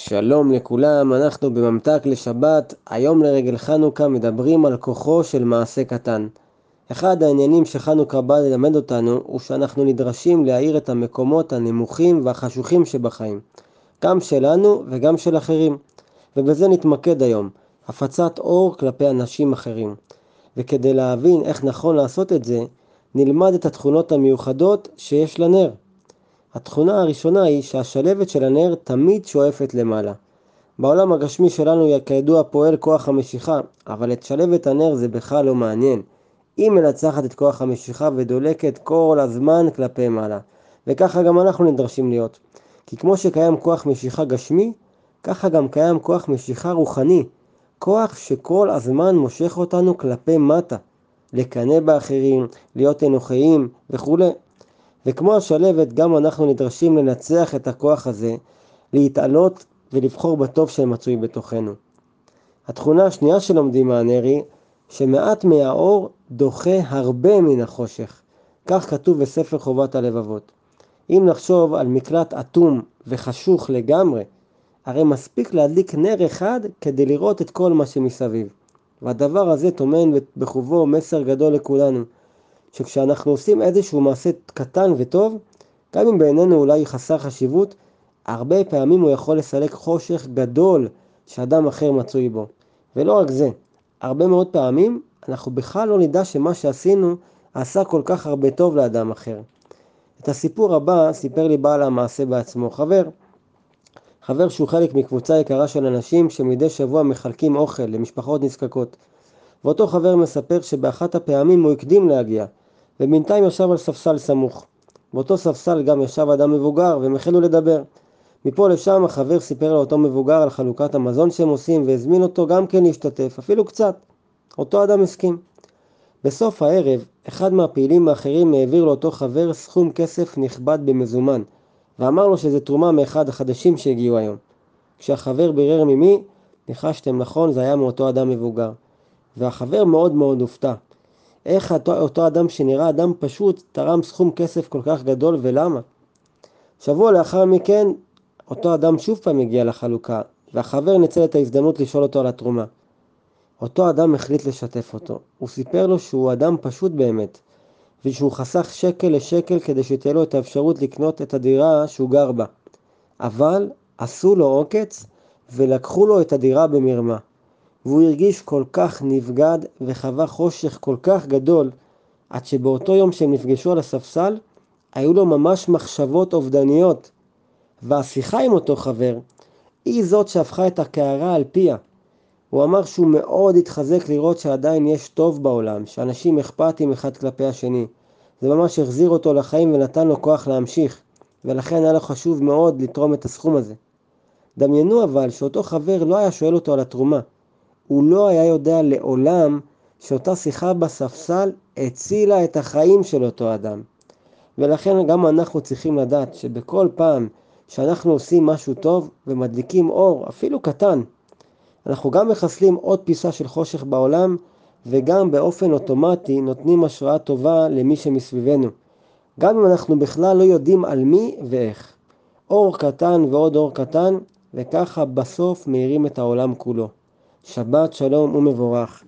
שלום לכולם, אנחנו בממתק לשבת, היום לרגל חנוכה מדברים על כוחו של מעשה קטן. אחד העניינים שחנוכה בא ללמד אותנו הוא שאנחנו נדרשים להאיר את המקומות הנמוכים והחשוכים שבחיים, גם שלנו וגם של אחרים, ובזה נתמקד היום, הפצת אור כלפי אנשים אחרים. וכדי להבין איך נכון לעשות את זה, נלמד את התכונות המיוחדות שיש לנר. התכונה הראשונה היא שהשלבת של הנר תמיד שואפת למעלה. בעולם הגשמי שלנו כידוע פועל כוח המשיכה, אבל את שלבת הנר זה בכלל לא מעניין. היא מנצחת את כוח המשיכה ודולקת כל הזמן כלפי מעלה. וככה גם אנחנו נדרשים להיות. כי כמו שקיים כוח משיכה גשמי, ככה גם קיים כוח משיכה רוחני. כוח שכל הזמן מושך אותנו כלפי מטה. לקנא באחרים, להיות אנוכיים וכולי. וכמו השלבת, גם אנחנו נדרשים לנצח את הכוח הזה, להתעלות ולבחור בטוב שמצוי בתוכנו. התכונה השנייה שלומדים מהנר היא שמעט מהאור דוחה הרבה מן החושך. כך כתוב בספר חובת הלבבות. אם נחשוב על מקלט אטום וחשוך לגמרי, הרי מספיק להדליק נר אחד כדי לראות את כל מה שמסביב. והדבר הזה טומן בחובו מסר גדול לכולנו. שכשאנחנו עושים איזשהו מעשה קטן וטוב, גם אם בעינינו אולי חסר חשיבות, הרבה פעמים הוא יכול לסלק חושך גדול שאדם אחר מצוי בו. ולא רק זה, הרבה מאוד פעמים אנחנו בכלל לא נדע שמה שעשינו עשה כל כך הרבה טוב לאדם אחר. את הסיפור הבא סיפר לי בעל המעשה בעצמו, חבר. חבר שהוא חלק מקבוצה יקרה של אנשים שמדי שבוע מחלקים אוכל למשפחות נזקקות. ואותו חבר מספר שבאחת הפעמים הוא הקדים להגיע, ובינתיים ישב על ספסל סמוך. באותו ספסל גם ישב אדם מבוגר, והם החלו לדבר. מפה לשם החבר סיפר לאותו מבוגר על חלוקת המזון שהם עושים, והזמין אותו גם כן להשתתף, אפילו קצת. אותו אדם הסכים. בסוף הערב, אחד מהפעילים האחרים העביר לאותו חבר סכום כסף נכבד במזומן, ואמר לו שזה תרומה מאחד החדשים שהגיעו היום. כשהחבר בירר ממי, ניחשתם נכון, זה היה מאותו אדם מבוגר. והחבר מאוד מאוד הופתע. איך אותו, אותו אדם שנראה אדם פשוט תרם סכום כסף כל כך גדול ולמה? שבוע לאחר מכן אותו אדם שוב פעם הגיע לחלוקה והחבר ניצל את ההזדמנות לשאול אותו על התרומה. אותו אדם החליט לשתף אותו. הוא סיפר לו שהוא אדם פשוט באמת ושהוא חסך שקל לשקל כדי שתהיה לו את האפשרות לקנות את הדירה שהוא גר בה. אבל עשו לו עוקץ ולקחו לו את הדירה במרמה. והוא הרגיש כל כך נבגד וחווה חושך כל כך גדול, עד שבאותו יום שהם נפגשו על הספסל, היו לו ממש מחשבות אובדניות. והשיחה עם אותו חבר, היא זאת שהפכה את הקערה על פיה. הוא אמר שהוא מאוד התחזק לראות שעדיין יש טוב בעולם, שאנשים אכפתים אחד כלפי השני. זה ממש החזיר אותו לחיים ונתן לו כוח להמשיך, ולכן היה לו חשוב מאוד לתרום את הסכום הזה. דמיינו אבל שאותו חבר לא היה שואל אותו על התרומה. הוא לא היה יודע לעולם שאותה שיחה בספסל הצילה את החיים של אותו אדם. ולכן גם אנחנו צריכים לדעת שבכל פעם שאנחנו עושים משהו טוב ומדליקים אור, אפילו קטן, אנחנו גם מחסלים עוד פיסה של חושך בעולם וגם באופן אוטומטי נותנים השראה טובה למי שמסביבנו. גם אם אנחנו בכלל לא יודעים על מי ואיך. אור קטן ועוד אור קטן וככה בסוף מאירים את העולם כולו. שבת שלום ומבורך.